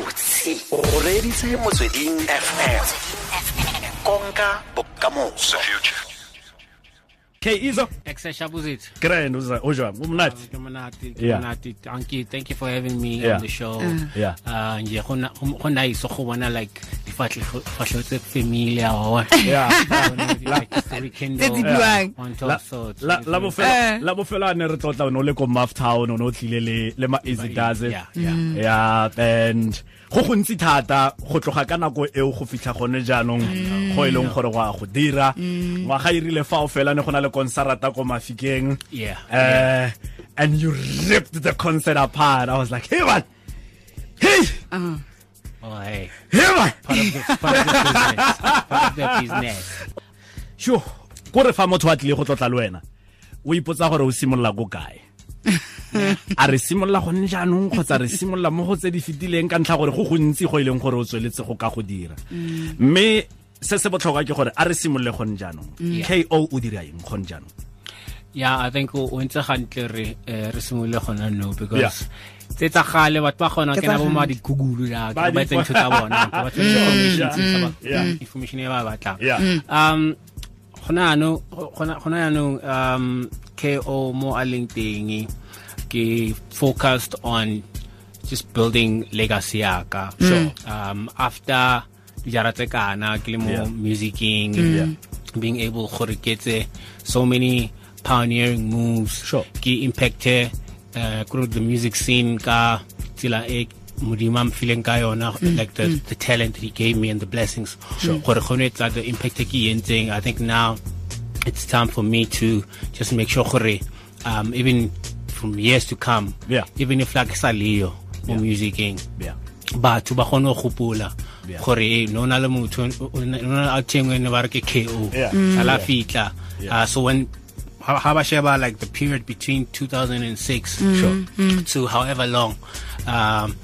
gabotse o reditse motsweding fm konka bokamoso Okay, Izo. Exeshabuzit. Grand, uza ojwang. Umnati. Kumanati, Yeah. kumanati. Thank you, thank you for having me Yeah. on the show. Yeah. Uh, nje go na- go na iso go bona like difatlhego tse familiar wa Yeah. like the weekend Tse di buang. on La top so it's- la la it's- bofelo Eh. la bofelo a ne re tlotla o ne o le ko Maftown o ne o tlile le le ma Easy Does it. Yeah, yeah. Yeah, and go gontsi thata go tloga ka nako eo go fitlha gone jaanong go e leng gore go a go dira. Ngwaga e rile fa o fela ne go na le konsarata ko mafikeng. Yeah. uh, and you ripped the concert apart. I was like hey man. Hey. Oh hey. Hey man. Part of the part of the business. Part of the business. Sure. Ko re fa motho a tlile go tlotla le wena o ipotsa gore o simolola ko kae a re simolola gone jaanong kgotsa re simolola mo go tse di fetileng ka ntlha gore go gontsi go e leng gore o tsweletse go ka go dira. Mme se se botlhokwa ke gore a re simolole gone jaanong. Ko o dira eng gone jaanong? Yeah i think o o ntse gantle re eh, re simolole gona no Yeah. tse tsa gale batho ba kgona ke na bo ma di-google la Ba ntho tsa bona ba information information e ba batlang. Um gona ano gona gona yanong um KO mo a leng teng ke focused on just building legacy yaka Sure. um after dijara tse kana ke le mo Yeah. musicing Yeah. being able gore ke etse so many pioneering moves Sure. ke impacte uh, the music scene ka tsela e modimo a mfileng ka yona like the, the talent that he gave me and the blessings gore kgone etsa the impact e ke entseng i think now it's time for me to just make sure gore um, even from years to come Yeah. even if like sa leo mo musicing yeah batho ba kgone go gopola Yeah. gore eh, no na le motho o- o na- o na a tengwe ne ba re ke ko Yeah. sala fitla Uh, so when how, ha ba sheba like the period between 2006 Sure. to however long um,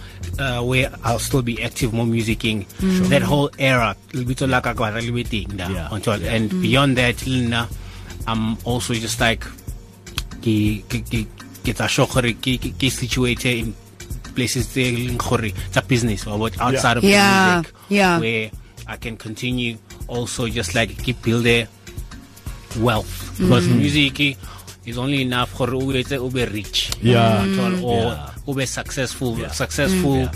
uh, where I'll still be active more musicing that whole era lebitso la ka kwa re le be teng da Yeah. and beyond that I'm also just like ke ke ke situated in places e gore business or what outside of Yeah, music yeah. where I can continue also just like keep building wealth. Because music is only enough for ube ube rich Yeah. at all, or Yeah. ube successful successful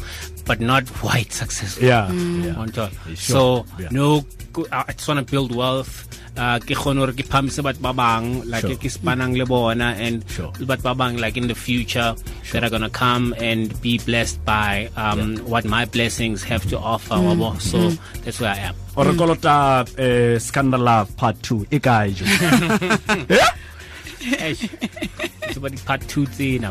but not white successful yeah yeah on. Sure. So Yeah. no, I just want to build wealth. Uh, ke kgone gore ke phamise batho ba bang like Sure. ke spanang le bona and Sure. batho ba bang like in the future that are gonna come and be blessed by um, what my blessings have to offer wabo. so that's where I am o re kolota eh, Skhanda Love part 2 e kae jo Eish. It's about the part two tsena.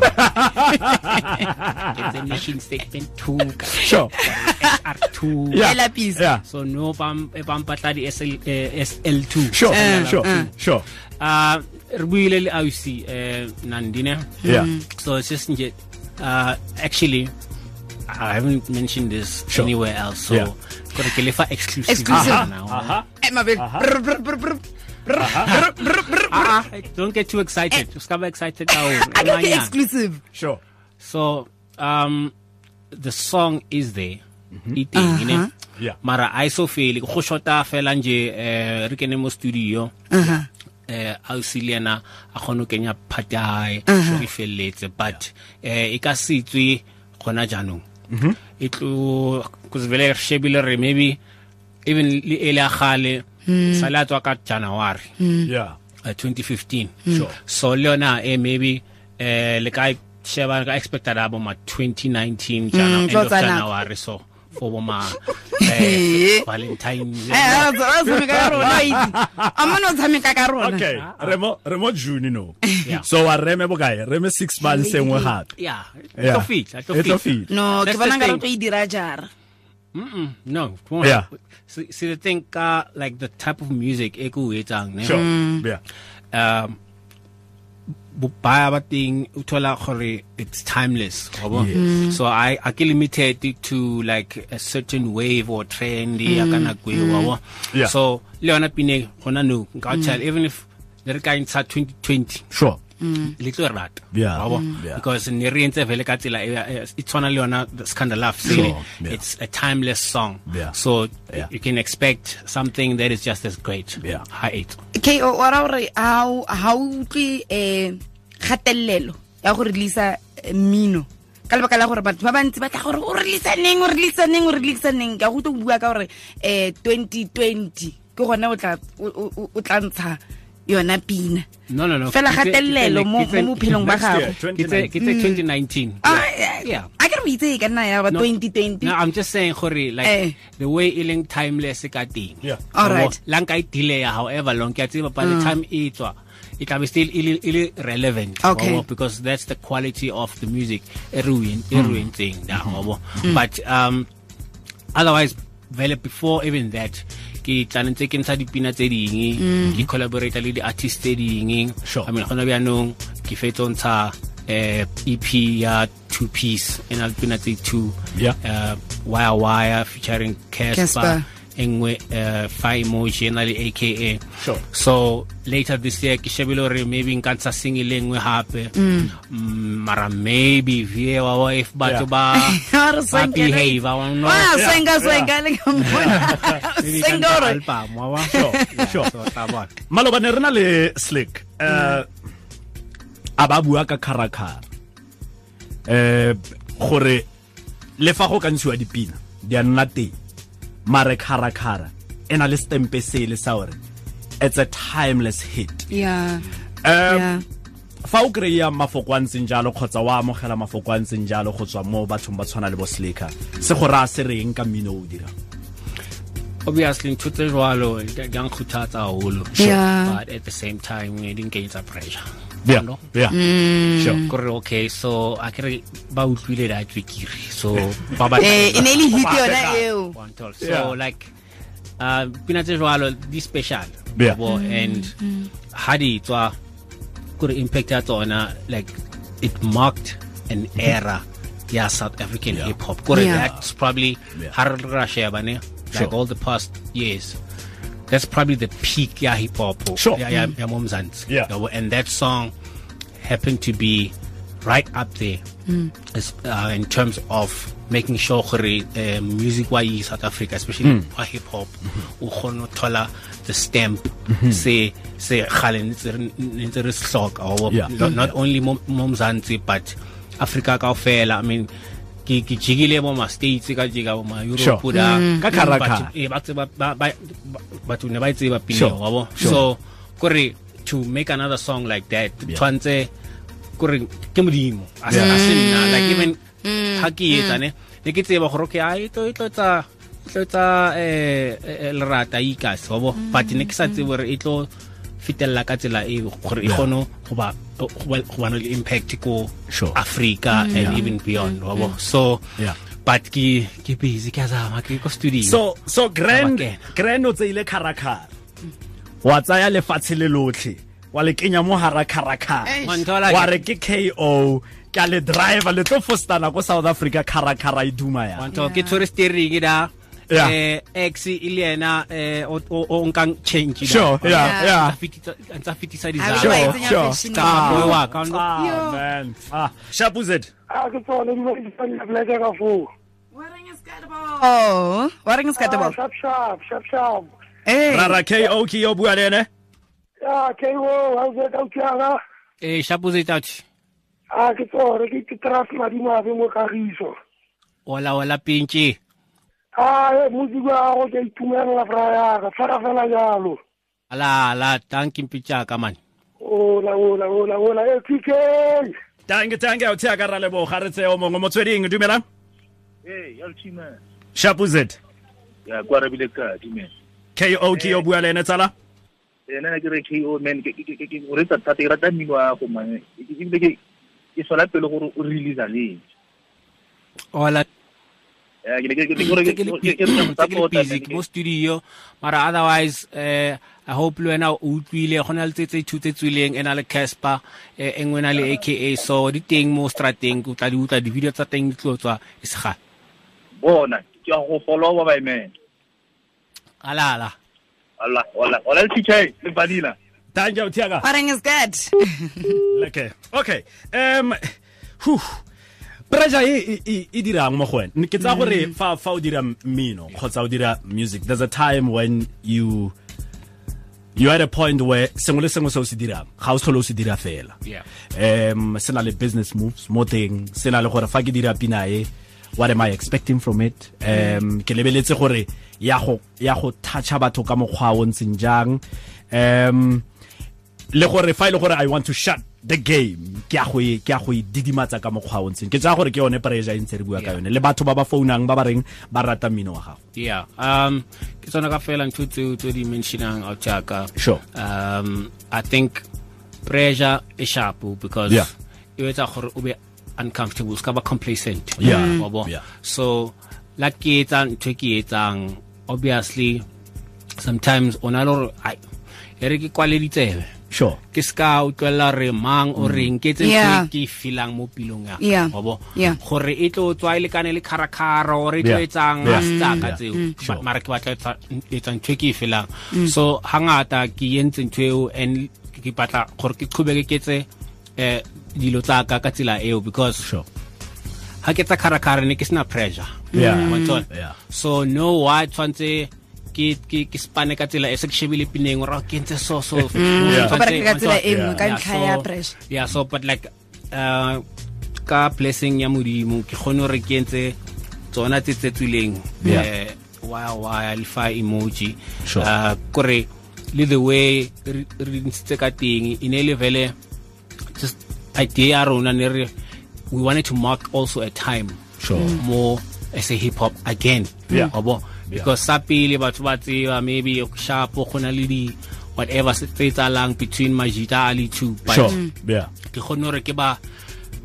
It's a mission statement two sure. SR2 yeah. Ela peace. yeah. So no bam e bam patla di SL, eh, SL2 sure Eh, sure eh. sure. Uh re buile le ausi eh nandine yeah. So it's just nje uh actually I haven't mentioned this Sure. anywhere else so Yeah. kore ke lefa exclusive Exclusive. Aha, now. aha. Eh, brr, Ah, ah, don't get too excited. Just come excited now. I don't get exclusive. sure. So um the song is there. Iteng you know. Yeah. mara a so fele go shota fela nje eh re kene mo studio. Eh ausi le ena a kgone go kenya part ya hae e felletse. But eh e ka setswe gona jaanong. E tlo because vele re shebile re maybe even le ele a gale sa le tswa ka january mm. yeah uh, 2015 mm. Sure. so le yona e maybe eh le ka sheba ka expected abo ma 2019 jana end tlo of. January so for bo ma Eh. eh, Valentine's Eh, ka rona itse. a mane o tshameka ka rona okay remo remo june no Yeah. so wa reme bokae reme 6 months engwe gape yeah Yeah. to fit to E fit fit. no ke bona ka re tlo e dira jara Mm-mm, no Yeah. see, see the thing ka like the type of music e ku etsang ne? Sure. Mm. Yeah. Um baya ba teng o thola gore it's timeless wabo mm. so i i ke limited to like a certain wave or trend ya kana kwe wabo Yeah. so le yona pine gona no nka mm. tell even if le re ka ntsha 2020 sure le tlo e rata Yeah. Mm. Yeah. because ne re entse vele ka tsela e- e e tshwana le yona scandalaf yeah. it's a timeless song Yeah. so Yeah. you can expect something that is just as great Yeah. high eight okay wa ra gore how o- ha o utlwe um gatelelo ya go release eh, mmino ka lebaka la gore batho ba bantsi ba tla gore o release neng o release neng o release neng ka go to bua ka gore um 2020 ke gone o tla o- o o tla ntsha yona pina. No no no. Fela Ke tse- kgatelelo ke mo mo bophelong ba Next year, gago. ke tse- 2019 Ah, Yeah. a ke re o itse ka nna ya ba No, 2020 No, I'm just saying, Khori, like Eh. the way e leng timeless ka teng. Yeah. Alright. Yabo, Lang ka e delay however long. Ke a tseba by the time e tswa it can be still le- e relevant. Okay. wabo, because that's the quality of the music re o en- e re o entseng da but um otherwise vele before even that ke tla ntse ke ntsha dipina tse ding ke collaborate le di-artist tse ding. I mean gona bjanong ke fetso ntsha eh, ep ya two piece e na been pina tse two Yeah. uh, wire wire featuring Casper engwe eh, uh, fi emotional aka sure. so later this year ke shebile gore maybe nka ntsha single le engwe gape mm, mara maybe vie wa wife batho ba malobane re na le slick. Um a ba bua ka kharakara um eh, gore le fa go ka ntshiwa dipina di a nna teng mare kharakara e na le stempe sele sa gore it's a timeless hit. Yeah. Um yeah. fa o kry-a mafoko a ntseng jalo kgotsa wa amogela mafoko a ntseng jalo go tswa mo bathong ba tshwana le bo slicker se go raya se reng ka mmino o o dirang obviously ntho tse jwalo di di a nkgothatsa haholo. Yeah. but at the same time di nkenyetsa pressure. Yeah. No? yeah. Sure. Kore okay so a kere ba utlwile da tswekiri so ba ba eh e ne le hit yona eo. So like uh pina tse jwalo di special. Yeah. Yabo, and ha di tswa kore impact ya tsona like it marked an era ya South African hip hop. Kore Yeah. that's probably Yeah. har ra sheba ne Sure. like all the past years that's probably the peak ya hip hop Sure. Yeah, ya, ya Momzansi. Yeah. Yabo, and that song happened to be right up there as, uh, in terms of making sure gore uh, music why yi South Africa especially wa hip hop o kgone ho thola the stamp se se khale ntse re- ntse re se or Yeah. not, not only mo mo but Africa kaofela I mean ke ke jikile mo ma states ka jika mo ma Europe da Ka karaka Batho- eh, ba tseba ba ba ba- batho ne ba e tseba pele Sure. wa bo. So kore to make another song like that tshwantse kore ke modimo. A se a se nna like even ha ke etsa ne ne ke tseba gore ke a eto tlo e tlo tsa e tlo tsa eh eh, lerata ikase wa bo. But ne ke sa tsebe gore e tlo fitella ka tsela e gore e gone kgone go ba go ba go ba no le impact ko Sure. Africa and Yeah. even beyond. Wabo. Mm. so Yeah. but ke ke busy ke zama ke ko studio. So so grand grand o tseile kharakara wa tsaya lefatshe le lotlhe. Wa le kenya mo hara kharakara Wa re ke ko ka le driver le tlo fostana ko south africa kharakara e duma ya ke tourist ring da yeah. eh x ile yena eh o, o, rara ko ki yo bua lene ah ko how's it ke tsone ke trust madimo mo kagiso ola ola pinche ae musiku wa gago ke itumelela fra yaka fela fela jalo. Ala ala tanki mpitšaka mane. Ola ola ola ola e tsikeng tanke tanke a o tshea ka raleboga re tseye mongwe. Motsweding dumelang? Ee, Shapuzet kwa ko ke yo bua le ene tsala. Ena ke re ko man o re tsata ke rata mmino wa go mane ebile ke sola pele gore o release leng ola Ya ke ke ke ke gore ke ke ke ke support busy mo studio mara otherwise eh i hope le wena o utlwile go na le tse tse thu tse tswileng e na le Cassper eh, e nngwe na le aka so di teng mo strateng o tla di utlwa di-video tsa teng di tlo tswa e segale bona. Ke go follow ba man. ala ala Allah wala wala le TJ le vanilla. thank you Tiaga Wareng is good. okay okay um whew. Pressure e e- e e dirang mo go wena? Ke tsa gore fa fa o dira mmino kgotsa o dira music there's a time when you you at a point where sengwe le sengwe se o se dirang ga o se tlhole o se dira fela. Um se na le business moves mo teng se na le gore fa ke dira pina e what am i expecting from it? Um ke lebeletse gore ya go ya go toucha batho ka mokgwa o ntseng jang. Um le gore fa e le gore i want to shut the game ke a go e- ke a go e didimatsa ka mokgwa o ntseng ke tsaya gore ke yone pressure e ntse re bua ka yone le batho ba ba founang ba ba reng ba rata mmino wa gago yeah um ke tsona ka fela ntho tseo tse di mentionang out jaaka Sure. um i think pressure is sharp because Yeah. e etsa gore o be uncomfortable o ska ba complacent Yeah. Mm. bo? Yeah. so like ke etsa ntho e ke etsang obviously sometimes o na le gore e re ke kwale ditsebe sure ke ska utlwela re mang o reng ke tse ke e feelang mo pilong ya Yeah. wa bo gore e tlo tswa e lekane le kharakara o e tlo Yeah. etsang Yeah. tsaka staka tseo mara ke batla etsa etsa ntho e ke e feelang so hangata ke yentse ntho eo and ke batla gore ke qhubeke ke tse eh dilo tsa ka ka tsela eo because sure ha ke tsa kharakara ne ke sena pressure Yeah. mm. Yeah. so no why tshwantse ke ke ke spane ka tsela e se ke shebile pineng ora ke ntse so so Yeah. Go bereka ka tsela nngwe ka Yeah, ntlha ya so- pressure. yeah so but like uh ka blessing ya modimo ke kgone gore ke entse tsona tse tse tswileng Yeah. eh, wa wa lifa emoji Sure. uh kore le the way re re ntshitse ka teng e ne le vele just idea rona ne re we wanted to mark also a time Sure. more as a hip hop again Yeah. Because sa pele batho ba tseba maybe sharp go na le di whatever se tse tsalang between majita a le two but sure yeah ke kgone gore ke ba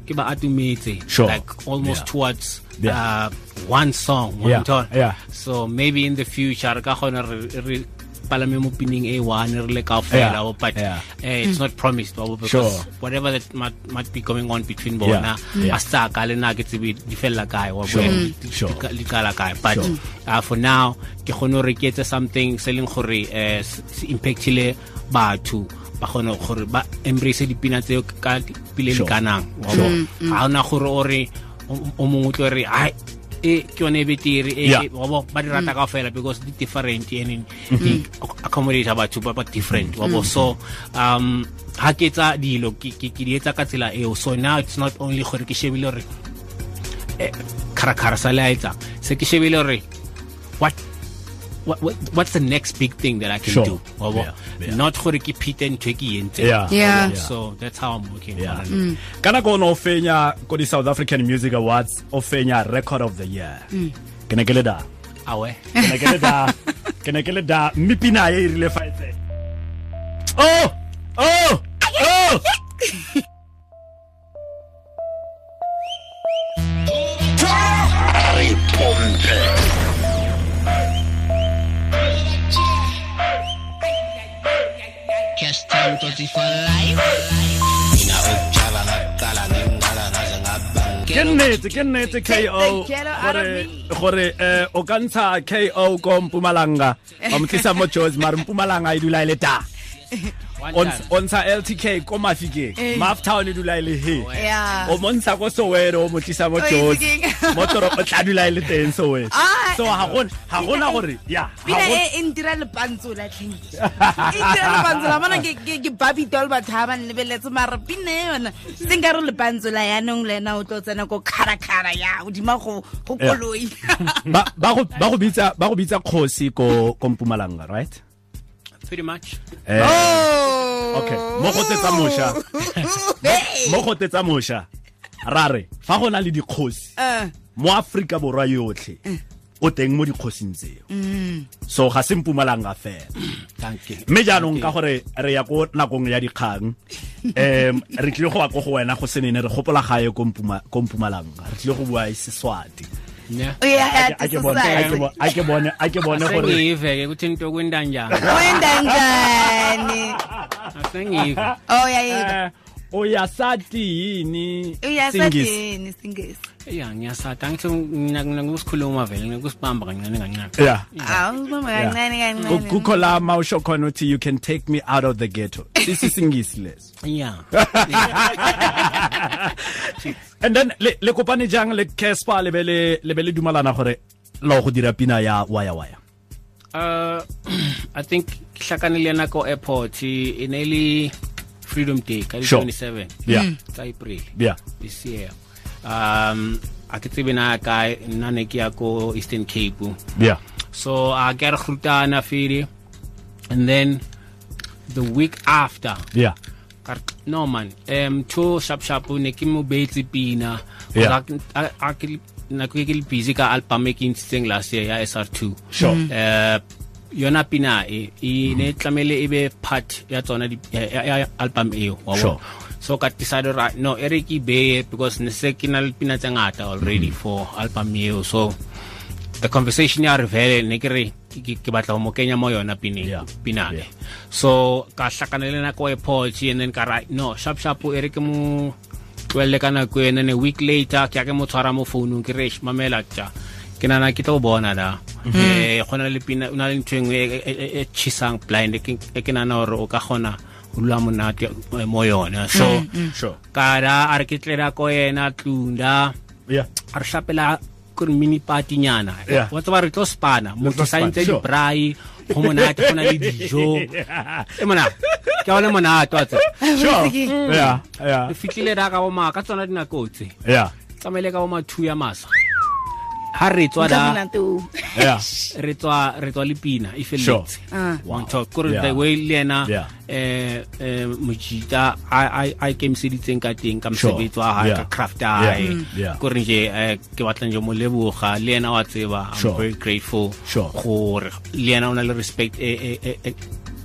ke ba atumetse Sure. like almost Yeah. towards Yeah. uh, one song one Yeah. Yeah. so maybe in the future re ka kgona re palame mo pining a one re le kaofela Yeah. but Yeah. eh, it's not promised wabo, because Sure. whatever that might, might be going on between Yeah. bona Yeah. a saka le nna ke tsebe di fella kae wa Sure. bo Sure. di kala kae but Sure. uh, for now ke kgone gore ke etse something se leng gore eh, se se impactile batho ba kgone gore ba embrace dipina tseo ka pile Sure. lekanang wa bo ga ona gore ore o- o mongwe o tlo re ai e ke yone e betere e Yeah. e- wa bo ba di rata ka fela because di different and di accommodate batho ba ba different wabo. So um ha ke tsa dilo ke di etsa ka tsela eo. So now it's not only gore ke shebile gore kharakara sa le a laetsa se ke shebile gore what what, what what's the next big thing that I can Sure. do wa bo? Yeah, yeah. not gore ke phete ntho ke e. Yeah. Yeah. Yeah. so that's how I'm working Yeah. on it. Mm. ka nako o ne o fenya ko di south african music awards o fenya record of the year mm. ke ne ke le da awe ke ne ke le da ke ne ke le da mme pina fa oh oh oh for life. Mina ukujala ngaqala ngingqala ngaze ngabanga. ke nnetse ke nnetse ko the ghetto out of gore eh o ka ntsha ko ko mpumalanga wa mo tlisa mo jos mare mpumalanga e dula e le o ntsha ltk ko mafikeng maf maftown e dula e le he. Yeah. o montsha ko soweto o mo tlisa mo Oh, jos Mafikeng. mo toropo tla dula e le teng soweto. Ah, so ha gona ha gona gore ya ha gona- e ntira ntira lepantso la tlhing e ntira lepantso la mana ke ke- ke babi dol ba thaba ba lebeletse mara pina e yona se nka re lepantso la ya nong lena o tlo tsena ko kharakara ya o dima go go koloi. Ba ba go ba go bitsa ba go bitsa khosi ko kompumalanga right pretty much. Eh. Oh. okay. Mo go tsetsa mosha mo go tetsa ra re fa go na le dikgosi Eh, mo aforika borwa yotlhe o teng mo dikgosing tseo. So ga se mpumalanga fela. Thank you. Mme jaanong ka gore re ya ko nakong ya dikgang um re tlile go wa ko go wena go senene re gopola gae ko Mpuma- ko mpumalanga re tlile go bua seswati uyayathi oh, ake bone goreasengiyiveke kuthi into kwenta njani? Kwenta njani? Asengive. Oh ya uyasati yini Singisi? uyasadini singesi ya ngiyasata ngithi ngikusikhuluma vele ngikusibamba kancane kancane. Yeah awu ubamba Yeah. kancane Ku- kancane kukho la mawusho khona uthi you can take me out of the ghetto. Sisisingisi leso. Ya. And then le le kopane jang le Cassper le be le le be le dumalana gore lo go dira pina ya waya waya? Uh i think ke hlakanile nako airport e ne le freedom day ka di Sure. 27 Yeah. tsa april yeah. This year. Um a ke tsebe na kae nna ne ke ya ko eastern cape. Yeah. So a ke re grutana fele and then the week after yeah. no man um to sharp sharp ne ke mo beetse pina. Yeah. a a ke nako ke le busy ka album e ke ntshitseng last year ya SR2 Sure. eh yona pina e e ne tlamele e be part ya tsona ya, album eo wa Sure. so ka decide ra no e re ke beye because ne se ke na le pina tse ngata already for album eo so the conversation ya re vele ne ke re ke batla go mo kenya mo yona pineng Yeah. pinane Yeah. so ka hlakana le nako e pochi and then ka ra no sharp sharp e re ke mo tlohelle ka nako ene ne week later ke ya ke mo tshwara mo founung ke re "Eish, mamela tja ke nana ke tlo o bona da eh gona le pina una le ntho e e- e- e- e chisang blind e ke e ke nana gore o ka kgona go dula monate eh, mo yona. So sure. ka ra a re ke tlela ko ena tlunda. Yeah. A re hlapela kore mini party nyana wa tseba re tlo spana. Motho santse sure. di-brai go monate go na le dijo. E mona ke a o le monate wa tseba. Sure. Yeah yeah. Re fitlhile ra ka boma ka tsona dinako tse yeah. Tsamaile ka boma two ya masa ha re tswa da re tswa re tswa le pina e felletse Ah. one talk kore Yeah. the way le ena Yeah. eh eh mojita a ikemiseditseng ka teng ka mosebetsi wa hae ka craft ya Yeah. hae. Kore nje eh ke batla nje mo leboga le ena wa tseba i'm very grateful Sure. gore le ena o na le respect e e e- e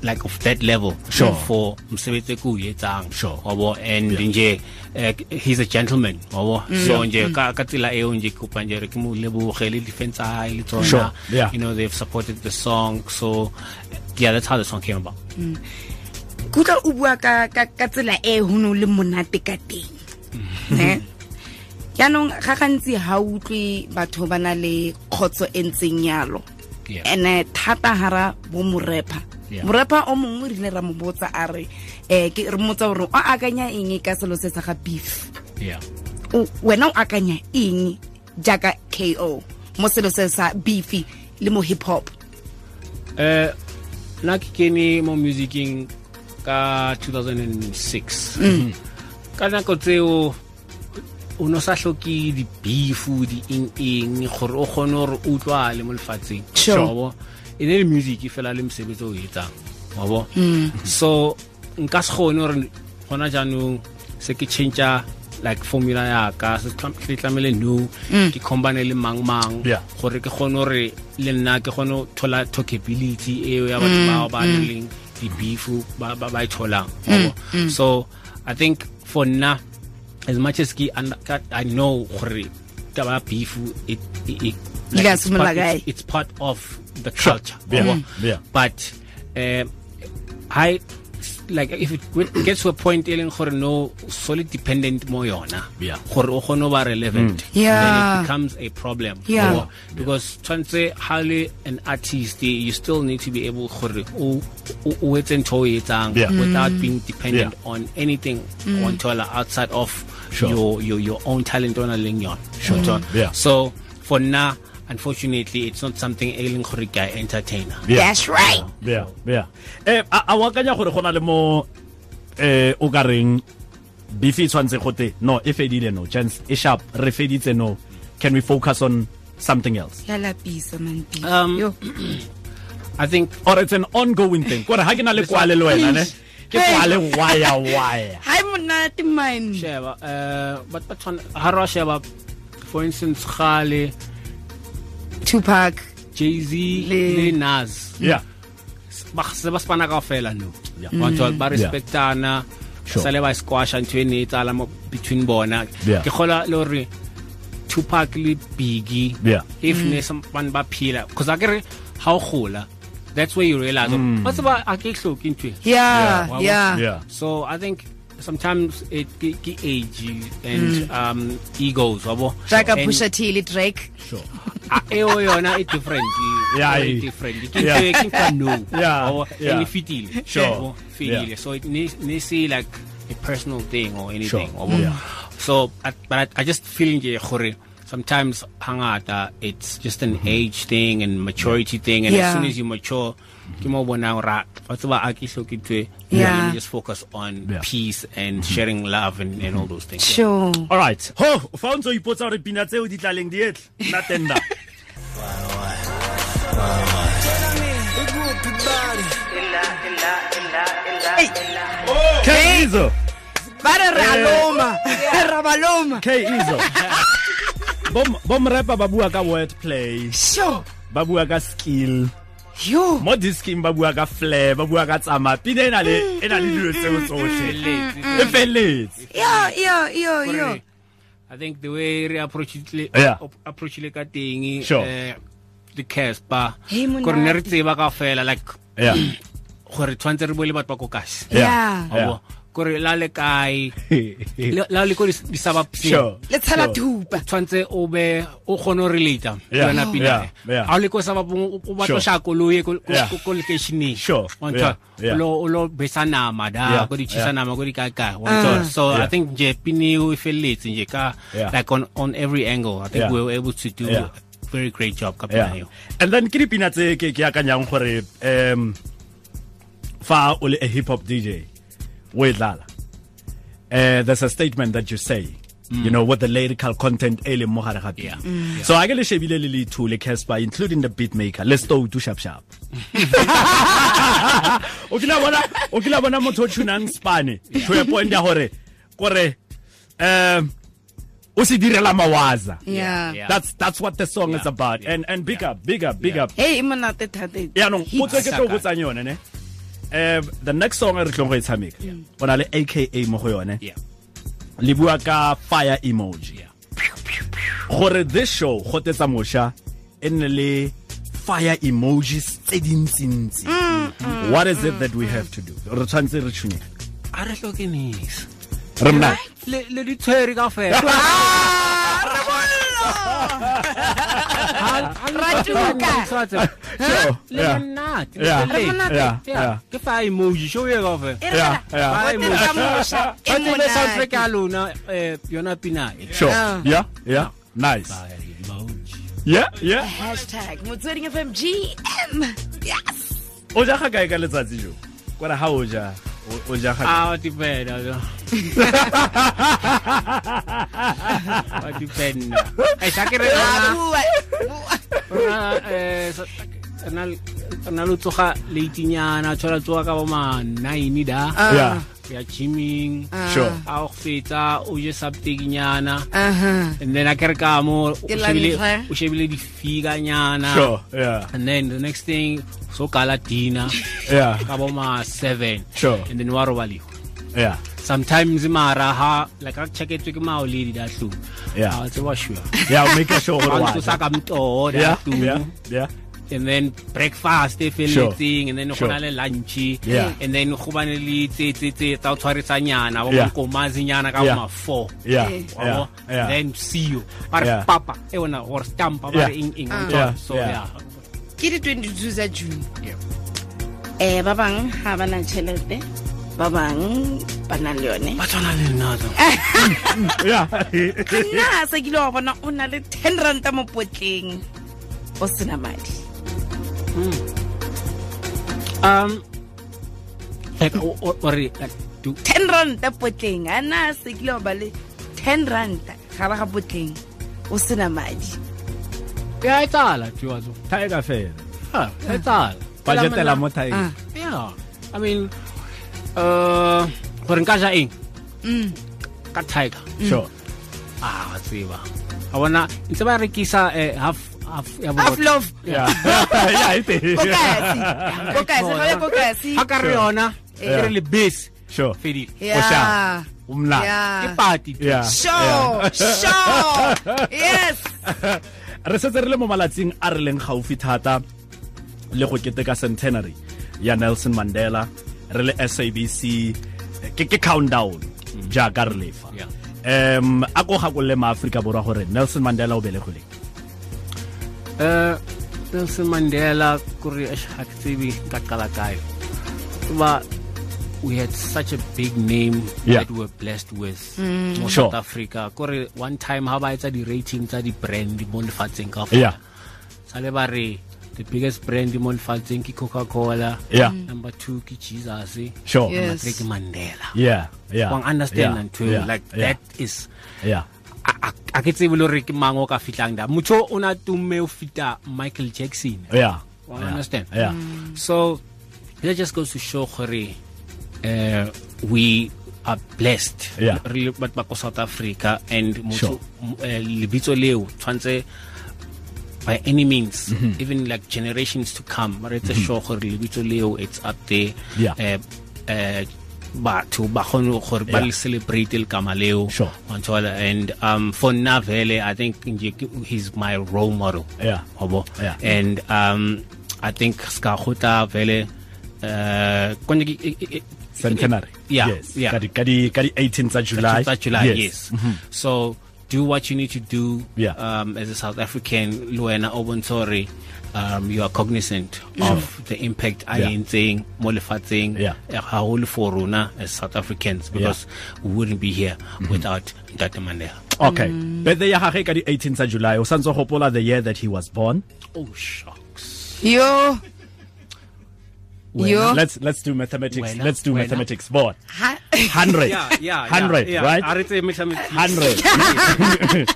like of that level Sure. for mosebetsi ku ke o etsang Sure. wabo and yeah. nje uh, he's a gentleman wabo mm. so nje ka ka tsela eo nje ke kopa nje re ke mo leboge le defense a le Sure. tsona Yeah. you know they've supported the song so yeah that's how the song came about kutlwa o bua ka ka tsela e ho no le monate ka teng ne yaanong ga gantsi ha utlwe batho ba na le kgotso e ntseng yalo Yeah. and thata hara bo morepa Yeah. Morepa o mongwe re ile ra mo botsa a re um re mmotsa gore o akanya eng ka selo se sa ga beef? Wena o akanya eng jaaka ko mo selo se sa beefy le mo hip hop um nna ke kene mo musicing ka 2006 ka nako tseo o no sa hloke di-beefu di-eng-eng gore o kgone gore o utlwale mo lefatsheng. Sure. Wabo? e ne le music fela le mosebetsi o o etsang wabo mm. so nka se kgone gore gona jaanong se ke changea like formula yaka se tlam- se tlamele no mm. ke combine le mang mang Yeah. gore ke kgone gore le nna ke kgone go thola talkability eo ya batho mm. bao ba nang leng di-beefu ba ba- ba e tholang wabo? so i think for nna as much as ke under- ka- i know gore taba ya beef it, it, it, Di ka it's, simolola part, kae? it's, it's part of the culture Yeah. wabo? Yeah. but uh, I like if it gets to a point e leng gore no solely dependent mo yona Yeah. gore o kgone ba relevant Yeah. then it becomes a problem Yeah. Yabo? because tshwantse hale an artist you still need to be able gore o o- o etse ntho o etsang without being dependent Yeah. on anything on tola outside of Sure. your your your own talent on a leng yon sure Yeah. so for now unfortunately it's not something e leng gore ke entertainer. Yeah. that's right. Yeah yeah. Eh a a wa kanya gore go na le mo eh o ka reng beef e tshwantse gote no e fedile no. Chance e sharp. Re feditse no. Can we focus on something else? Ya lapisa manpi Um, yo. I think or it's an ongoing thing. Kore ha ke na le kwale le wena ne? Ke Hey. kwale waya waya hai monate man. Sheba uh but but ha ra sheba for instance Khale tupac Jay-Z Le- le Nas. Yeah. Ba se ba spana ka fela no Yeah. batho ba respectana Sure. sale ba squasha ntho e ne tsala mo between bona. Yeah. ke kgola le hore Tupac le Biggie Yeah. if ne someone ba phila because akere ha o gola that's where you realize. Mm. what's about a ke hloki ntho yeah yeah. Yeah. So i think sometimes it ke ke age and um egos wabo jaaka And- pusha t le drake sure Ah, eo yona e different Yeah, very e- different ke Yeah. ntho ke ntho ya no Yeah, Wabo, yeah. and e Sure. Wabo, fitile so it needs needs to like a personal thing or anything Sure. wabo. Yeah. so I- but I, I just feel nje gore sometimes hangata it's just an age thing and maturity thing and Yeah. as soon as you mature ke mo bonang ra wa tseba a ke hloke ntho e, Yeah. just focus on Yeah. peace and sharing love and, and all those things. Sure. All right. Ho! Fa o ntse o ipotsa gore pina tseo di tlaleng di etle nna tenda. K Izo ba re re a Eh. loma ra ba loma. K Izo bom bom rapper ba bua ka word play. Sure ba bua ka skill. Yo! Mo disking ba bua ka flair ba bua ka tsama pina e na le e na le dilo tseo tsotlhe e feletse yo yo yo yo Gore, I think the way re approach it Yeah. approach le ka teng Sure. eh the Casper. Hey, monate. gore ne re tseba ka fela like yeah. gore tshwantse re bole batho ba ko kasi Yeah. yeah. Gore la le kae le- la le ko dis- disabapseng sure le tshela sure. thupa tshwantse o be o kgone o relata Yeah. yona pina Yeah. Yeah. a o le ko sabapong o- o batlo Sure. sha koloi ko ko- Yeah. ko- ko locationeng Sure. Wa ntshwa? Yeah. Yeah. o lo o lo besa nama da Yeah. ko di chisa Yeah. nama ko di kae kae wa ntshwa? so Yeah. i think nje pini o e felletse nje ka Yeah. like on on every angle i think Yeah. we were able to do Yeah. a very great job ka pina yeah eo and then ke dipina tse ke ke akanyang gore um fa o le a hip hop dj o e dlala uh, there's a statement that you say you know what the lyrical content e leng mo gare ga pina Yeah. so a ke le shebile le le two le Cassper including the beat maker let's go to sharp sharp o kila bona o kila bona motho o tunang spane to a point ya gore kore um o se direla mawaza. Yeah. Yeah. that's that's what the song is Yeah. about. And and big up big up big up. Hey e monate thate yaanong Hits. potso e ke tlo botsang yone ne um the next song e re tlong go e tshameka o na le aka mo go yone. Le bua ka fire emoji. Gore this show go tetsa mošwa e nne le fire emojis tse dintsintsi. Mm, mm, mm-hmm. What is it mm, that we have to do? Re tshwanetse re tshunye a re hloke re mna. Le le di tshwere ka fela Ratuka. Sure. le Yeah. monate le Yeah. felletse. monate. Yeah. Yeah. Yeah. ke fa emoji show ye ka fela Yeah, yeah. Fire O tetsa mošwa e Tshwantse le soundtrack monate. ya eh, yona pina sure Yeah. yeah yeah nice yeah yeah hashtag motsweding fm gm yes o ja ga kae ka letsatsi jo kore ha o ja O, ya Ah, otipena, no. otipena. Esa que rena. Una eh. Kana kana lutsoga leitinyana tshola tsoga ka boma da. ya, ya chiming sure. A feta o je subtake nyana and then a kere ka mo o figa and then the next thing so kala dinner yeah ka bo ma seven Sure. and then wa robaliwa yeah sometimes mara ha like a checketswe ke maoledi da hlu Yeah. a tseba sure yeah o make sure gore wa ntlosa ja. ka mtoho da yeah hlu yeah yeah and then breakfast e felletseng and then go na le lunch Yeah. and then go bane le tse tse tse tsa o tshwarisanyana ba Yeah. mokomazinyana ka ma 4 yeah Wa yeah then see you re Yeah. papa e ona or stampa ba eng eng on Yeah. top. so Yeah. Ke di 22 tsa june. Yeah. eh ba bang ga ba na tšhelete ba bang ba na le yone. Ba tshwana le nna a sa kile wa bona o na le 10 ranta mo potleng. O sena madi. Um like like do 10 ranta potleng. A na se kile wa ba le ten ranta ga ba ga potleng. O sena madi ya etsala tiwazo tiger fela ha etsala budgetela mo tiger Ah. yeah i mean uh gore nka ja eng? Mm. ka tiger sure. Ah wa tseba. A bona ntse ba rekisa eh, half half ya half love yeah yeah ite kokasi. Kokasi ga le kokasi. Ha ka re yona re le base sure. Fedile yeah umla ke yeah party. Yeah sure sure. Yes re setse re le mo malatsing a re leng gaufi thata le go keteka centenary ya nelson mandela re le sabc ke ke countdown jaaka re lefa. Um a ko gakolole maaforika borwa gore nelson mandela o belegoleng um Nelson Mandela kuri ashaktivi kakalakayo. But we had such a big name Yeah. that we were blessed with mm. mo Sure. South Africa. Kuri one time ha ba etsa di rating tsa di brand mo lefatsheng ka Yeah. Sale ba re the biggest brand mo lefatsheng ke Coca-Cola. Yeah. Mm. Number 2 ke Jesus. sure Yeah. Number 3 ke Mandela. yeah yeah Wang understand yeah. and too yeah. like yeah. that is yeah a a- a ke tsebe le gore ke mang o ka fitlang da motho o na tumme o fita michael jackson yeah Well, yeah. I understand. yeah mm. so that just goes to show gore uh, we are blessed Yeah. re le ba ko south africa and motho eh, lebitso leo tshwanetse by any means Mm-hmm. even like generations to come re etse sure gore lebitso leo it's up there Yeah. Eh, eh, batho ba kgone gore ba le celebrate le kama leo Sure. and um for nna vele i think he's my role model Yeah. Wabo. Yeah. and um i think ska gota vele uh e- e- e- centenary Yeah, yes yeah. ka di- ka di ka di 18 tsa july July, July yes, Mm -hmm. so do what you need to do Yeah. um, as a South African Luena Obontori um, you are cognizant of the impact I Yeah. am saying mo Yeah. eh, haholo for rona as South Africans because yeah. we wouldn't be here mm -hmm. without Dr. Mandela okay mm. birthday ya gage ka di 18 tsa july o santse go gopola the year that he was born oh shucks yo yo. Let's let's do mathematics Wena, let's do wena. mathematics born Ha- 100 yeah yeah 100 yeah, right? Yeah. Aretse mathematics. 100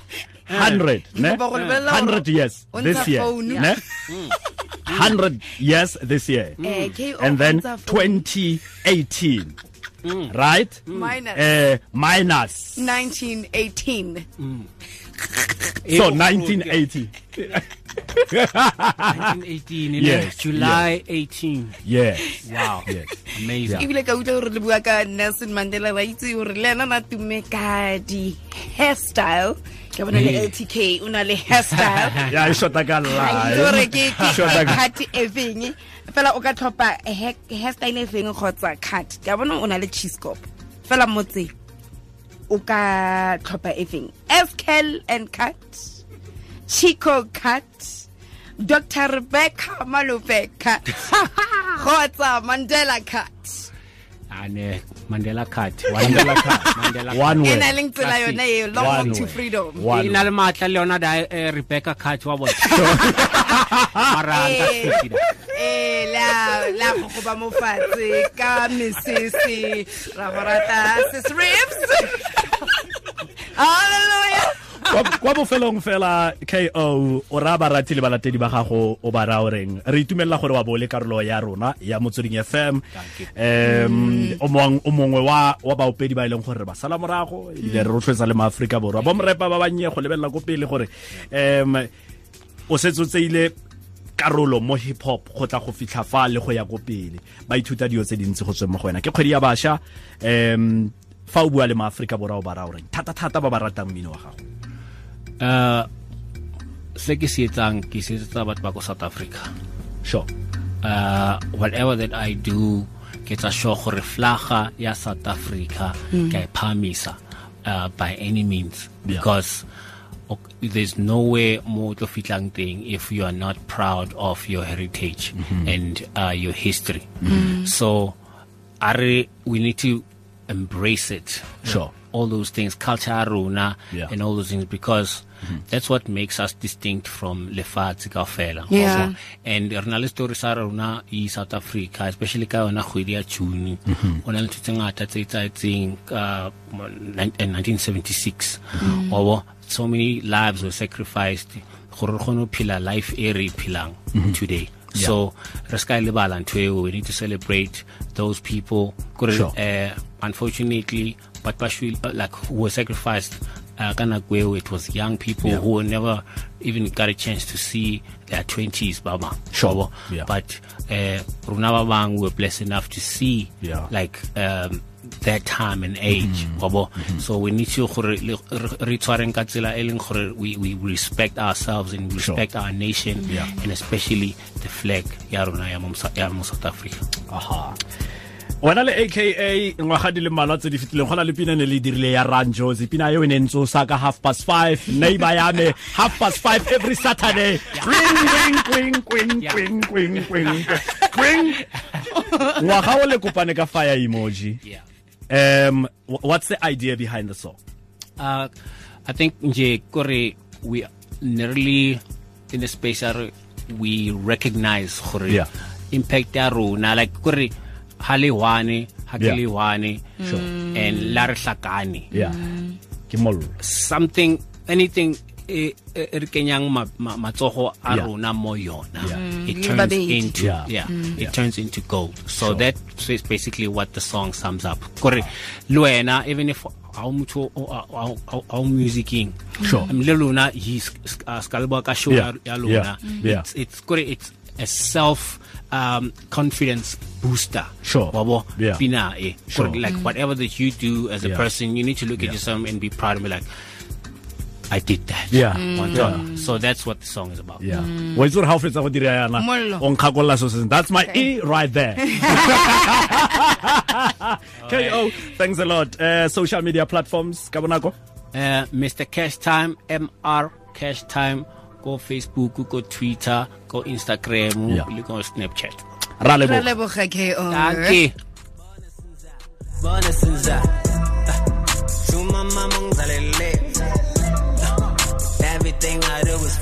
100 ne? Ke kopa go lebelela gore 100 years this year ne? 100 years this year. And then o ntsha phone. 2018 mm. right? Minus. uh, minus. 1918 mm. So Eh, 1980 1918 Yes, July 18 yes wow yes. amazing. Ebile ka utlwa gore le bua ka nelson mandela ba itse gore le ena na tume ka di hairstyle ka bona le ltk o na le hairstyle. Ya e shota ka gore ke ke cut e feng. Fela o ka tlhopa hair- hairstyle e feng kgotsa cut. Ka bona o na le cheese cop fela motse o ka tlhopha efeng fcal and cut chico cut dr rebecca malope cut kgotsa mandela cut. Ane Mandela cut Mandela cut. Mandela one e na leng tsela yona e long walk to freedom. E na le maatla le yona da eh, Rebecca cut wa bona. Eh. eh la la go ba mo fatshe ka mesese. Ra go rata sis Kwa- kwa bofelong fela ko o ra barati le balatedi ba gago o ba ra oreng re itumelela gore wa bo le karolo ya rona ya motsweding fm um o mong- o mongwe wa wa baopedi ba e leng gore re ba sala morago ile re rotloetsa le maaforika borwa. Bomrepa ba bannye go lebelela ko pele gore um o setse o tseile karolo mo hip hop go tla go fitlha fa le go ya ko pele. Ba ithuta dio tse dintsi go tswe mo go wena. Ke kgwedi ya bašwa. Um fa o bua le maaforika borwa o ba ra oreng thata-thata ba ba ratang mmino wa gago. Uh se ke se etsang ke se etsetsa batho ba ko south africa. Sure. Uh whatever that i do ke tsa sure gore flaga ya south africa ke a e phamisa uh, by any means. Yeah. because ok- there's nowhere more to fitlang thing if you are not proud of your heritage and uh, your history. So are we need to embrace it. Sure. all those things culture ya rona Yeah. and all those things because that's what makes us distinct from lefatshe kaofela. Yeah. and re na le story sa rona i south africa especially ka yona kgwedi ya june. O na le ntho tse ngata tse etsaetseng ka mo- nine- eh, 1976 obo so many lives were sacrificed. Gore re kgone go life e re e phelang today. So re ska lebala ntho eo. We need to celebrate those people. Sure. uh, unfortunately but bashwi like who were sacrificed uh, ka it was young people Yeah. who never even got a chance to see their 20s ba bang Sure. Yeah. but uh, bang were blessed enough to see Yeah. like um, their time and age Mm-hmm. wabo so we need to gore le- re- re tshwareng ka tsela leng gore we, we respect ourselves and we Sure. respect our nation Yeah. and especially the flag ya rona ya mo ya mo south africa aha wena le aka ngwaga di le mmalwa tse di fetileng go na le pina ne le dirile ya Run Jozi pina eo e ne ntse o sa ka half past five neighbor ya me half past five every saturday. Quing quing quing quing quing quing quing quing ngwaga o le kopane ka fire emoji. Yeah. Um what's the idea behind the song? Uh, I think nje kore we nearly in a space are we recognize gore Yeah. impact ya rona. Like kore ha le one ha ke le one Sure. and la re hlakane yeah ke mollo something anything e re kenyang ma- ma- matsogo a rona mo yona Yeah. it Mm, turns into Yeah. yeah, it turns into gold so Sure. that is basically what the song sums up kore le wena even if how motho how musicing Sure. um, le lona his uh, skalbo ka show ya lona Yeah. Yeah. it's it's kore it's a self um, confidence booster Sure. wabo Yeah. pina e Sure. Kore, like whatever that you do as a Yeah. person you need to look at Yeah. yourself and be proud and be like I did that. Yeah. One Yeah. So that's what the song is about. yeah wa itse gore ga o fetsa go dira yana Mollo. o nkgakolola so se seng. that's my e right there ko thanks a lot uh, social media platforms ka bonako Uh, Mr. Cashtime, MR Cashtime, ko facebook ko twitter ko instagram yeah. le ko snapchat. Everything i do was